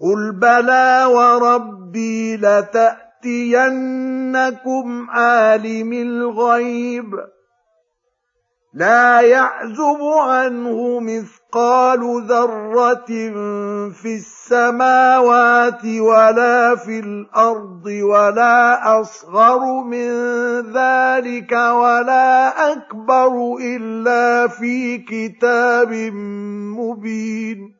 قل بلى وربي لتاتينكم عالم الغيب لا يعزب عنه مثقال ذره في السماوات ولا في الأرض ولا اصغر من ذلك ولا اكبر الا في كتاب مبين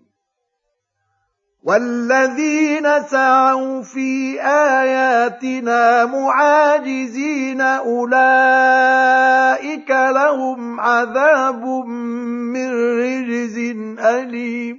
والذين سعوا في آياتنا معاجزين أولئك لهم عذاب من رجز أليم.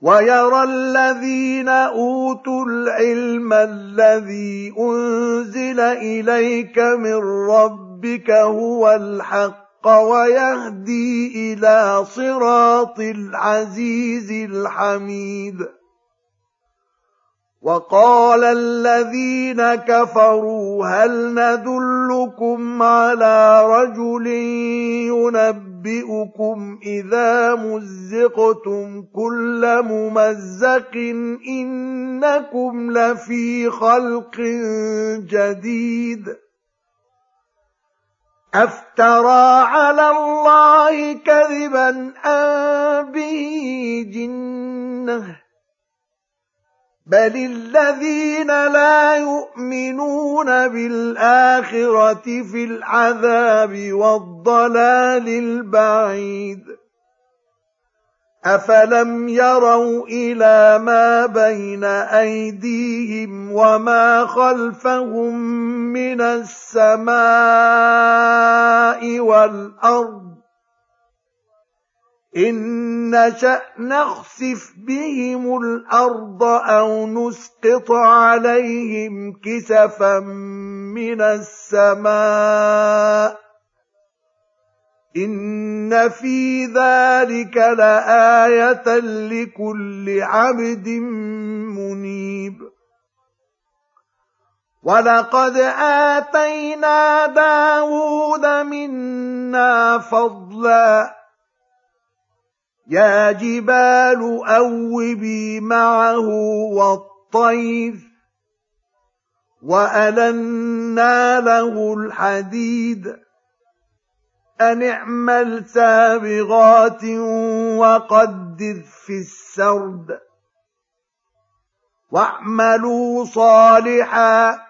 ويرى الذين أوتوا العلم الذي أنزل إليك من ربك هو الحق. ويهدي إلى صراط العزيز الحميد. وقال الذين كفروا هل ندلكم على رجل ينبئكم إذا مزقتم كل ممزق إنكم لفي خلق جديد. أفترى على الله كذبا أم به جنة؟ بل الذين لا يؤمنون بالآخرة في العذاب والضلال البعيد. افلم يروا إلى ما بين ايديهم وما خلفهم من السماء والارض ان نشا نخسف بهم الأرض أو نسقط عليهم كسفا من السماء ان في ذلك لايه لكل عبد منيب ولقد اتينا داود منا فضلا يا جبال اوبي معه والطير والنا له الحديد أن اعمل سابغات وقدر في السرد واعملوا صالحا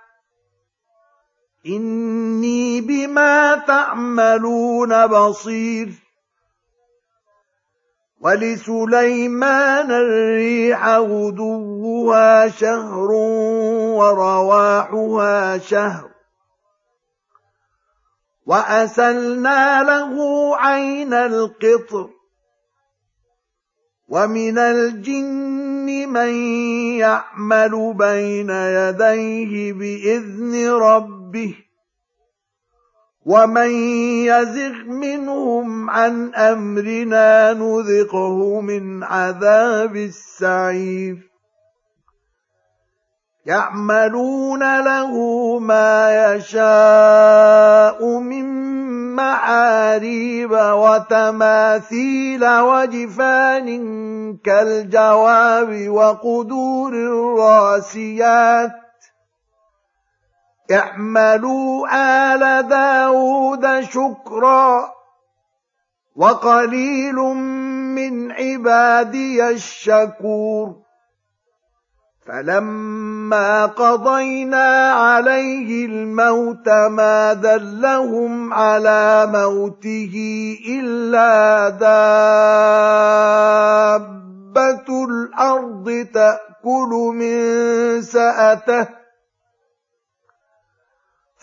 إني بما تعملون بصير ولسليمان الريح غدوها شهر ورواحها شهر وأسلنا له عين القطر ومن الجن من يعمل بين يديه بإذن ربه ومن يزغ منهم عن أمرنا نذقه من عذاب السعير يعملون له ما يشاء من معاريب وتماثيل وجفان كالجواب وقدور الراسيات. اعملوا آل داود شكرا وقليل من عبادي الشكور. فلما قضينا عليه الموت ما دلهم على موته الا دابه الأرض تاكل من ساته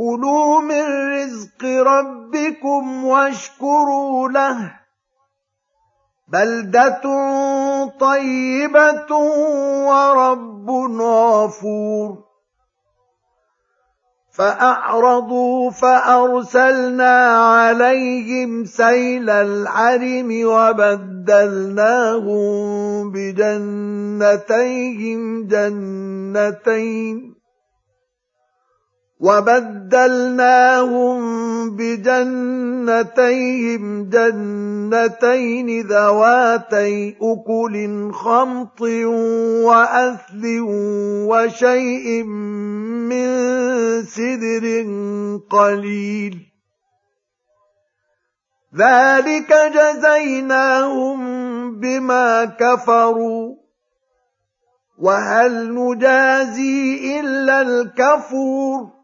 كلوا من رزق ربكم واشكروا له بلده طيبه ورب غفور فاعرضوا فارسلنا عليهم سيل العرم وبدلناهم بجنتيهم جنتين وبدلناهم بجنتيهم جنتين ذواتي أكل خمط وأثل وشيء من سدر قليل. ذلك جزيناهم بما كفروا. وهل نجازي إلا الكفور؟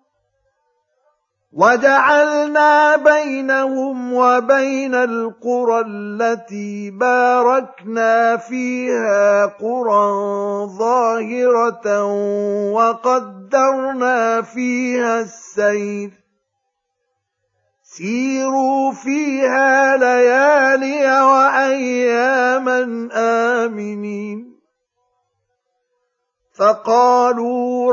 وجعلنا بينهم وبين القرى التي باركنا فيها قرى ظاهرة وقدرنا فيها السير. سيروا فيها ليالي وأياما آمنين. فقالوا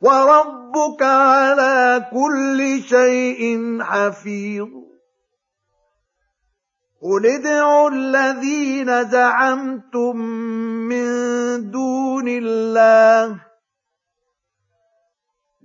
وربك على كل شيء حفيظ. قل ادعوا الذين زعمتم من دون الله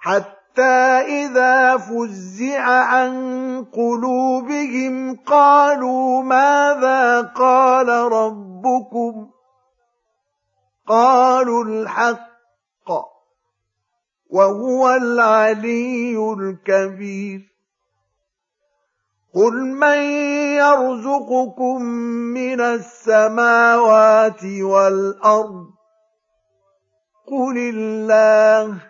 حتى إذا فزع عن قلوبهم قالوا ماذا قال ربكم؟ قالوا الحق وهو العلي الكبير. قل من يرزقكم من السماوات والأرض؟ قل الله.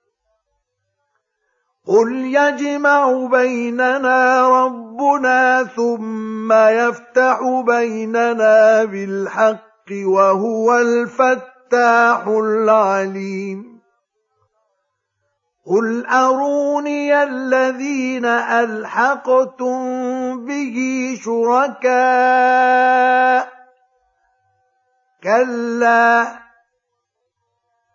قل يجمع بيننا ربنا ثم يفتح بيننا بالحق وهو الفتاح العليم قل اروني الذين الحقتم به شركاء كلا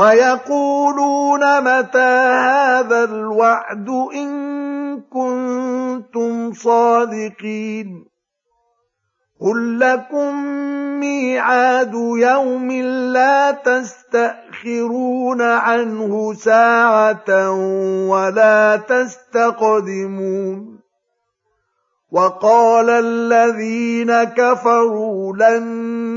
ويقولون متى هذا الوعد إن كنتم صادقين قل لكم ميعاد يوم لا تستأخرون عنه ساعة ولا تستقدمون وقال الذين كفروا لن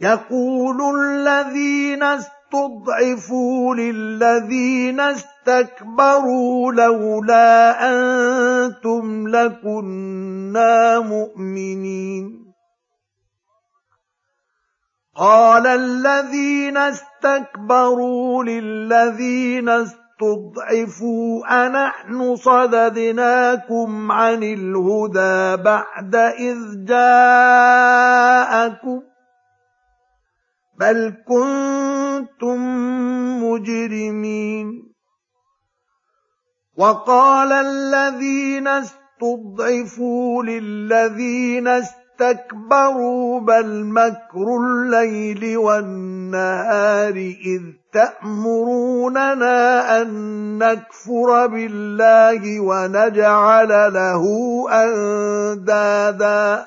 يقول الذين استضعفوا للذين استكبروا لولا أنتم لكنا مؤمنين. قال الذين استكبروا للذين استضعفوا أنحن صددناكم عن الهدى بعد إذ جاءكم بل كنتم مجرمين وقال الذين استضعفوا للذين استكبروا بل مكر الليل والنهار اذ تامروننا ان نكفر بالله ونجعل له اندادا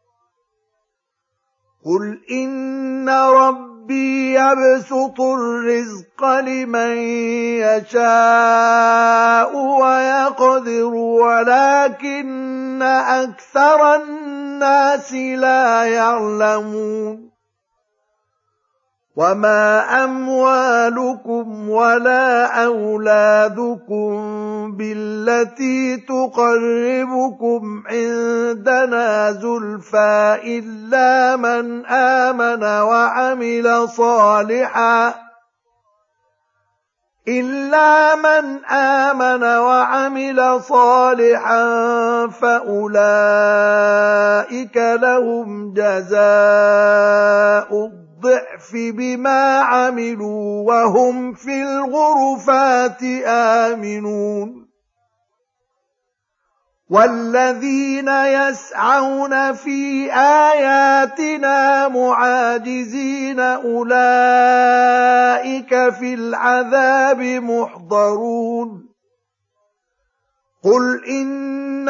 قل ان ربي يبسط الرزق لمن يشاء ويقدر ولكن أكثر الناس لا يعلمون وما اموالكم ولا اولادكم بالتي تقربكم عندنا زلفى الا من امن وعمل صالحا إلا من آمن وعمل صالحا فأولئك لهم جزاء بما عملوا وهم في الغرفات آمنون. والذين يسعون في اياتنا معاجزين اولئك في العذاب محضرون. قل ان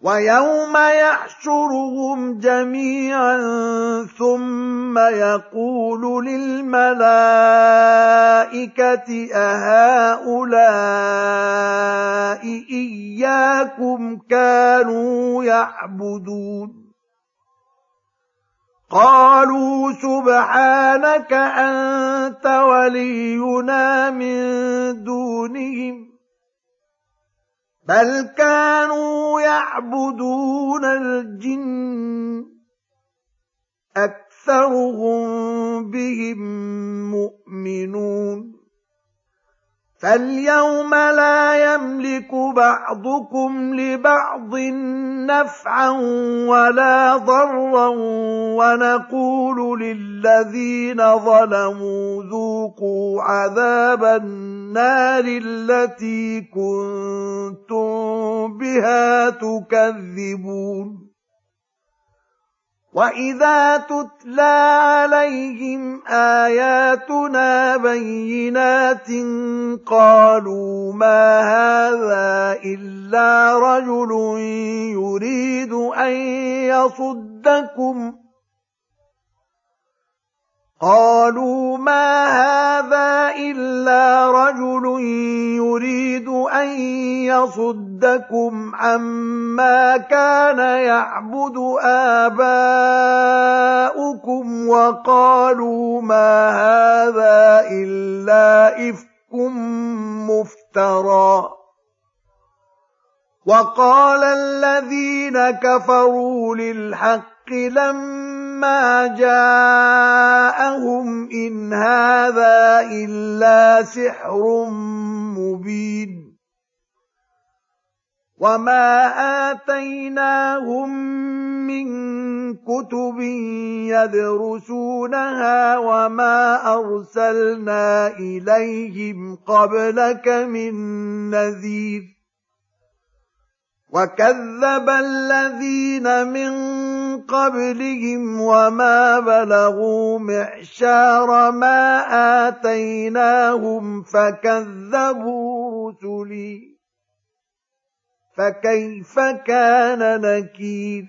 ويوم يحشرهم جميعا ثم يقول للملائكة أهؤلاء إياكم كانوا يعبدون؟ قالوا سبحانك أنت ولينا من دونهم. بل كانوا يعبدون الجن أكثرهم بهم مؤمنون. فاليوم لا يملك بعضكم لبعض نفعا ولا ضرا ونقول للذين ظلموا ذوقوا عذاب النار. التي كنتم بها تكذبون. واذا تتلى عليهم اياتنا بينات قالوا ما هذا الا رجل يريد ان يصدكم. قالوا ما هذا الا رجل يريد ان يصدكم عما كان يعبد اباؤكم وقالوا ما هذا الا افك مفترى. وقال الذين كفروا للحق لما ما جاءهم ان هذا الا سحر مبين وما اتيناهم من كتب يدرسونها وما ارسلنا اليهم قبلك من نذير وكذب الذين من قبلهم وما بلغوا معشار ما اتيناهم فكذبوا رسلي فكيف كان نكير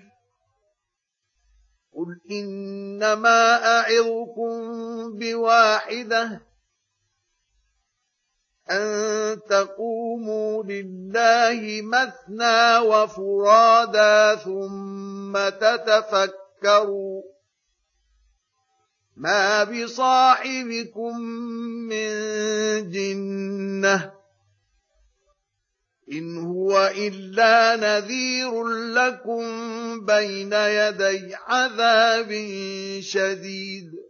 قل انما اعظكم بواحده أن تقوموا لله مثنى وفرادا ثم تتفكروا ما بصاحبكم من جنة إن هو إلا نذير لكم بين يدي عذاب شديد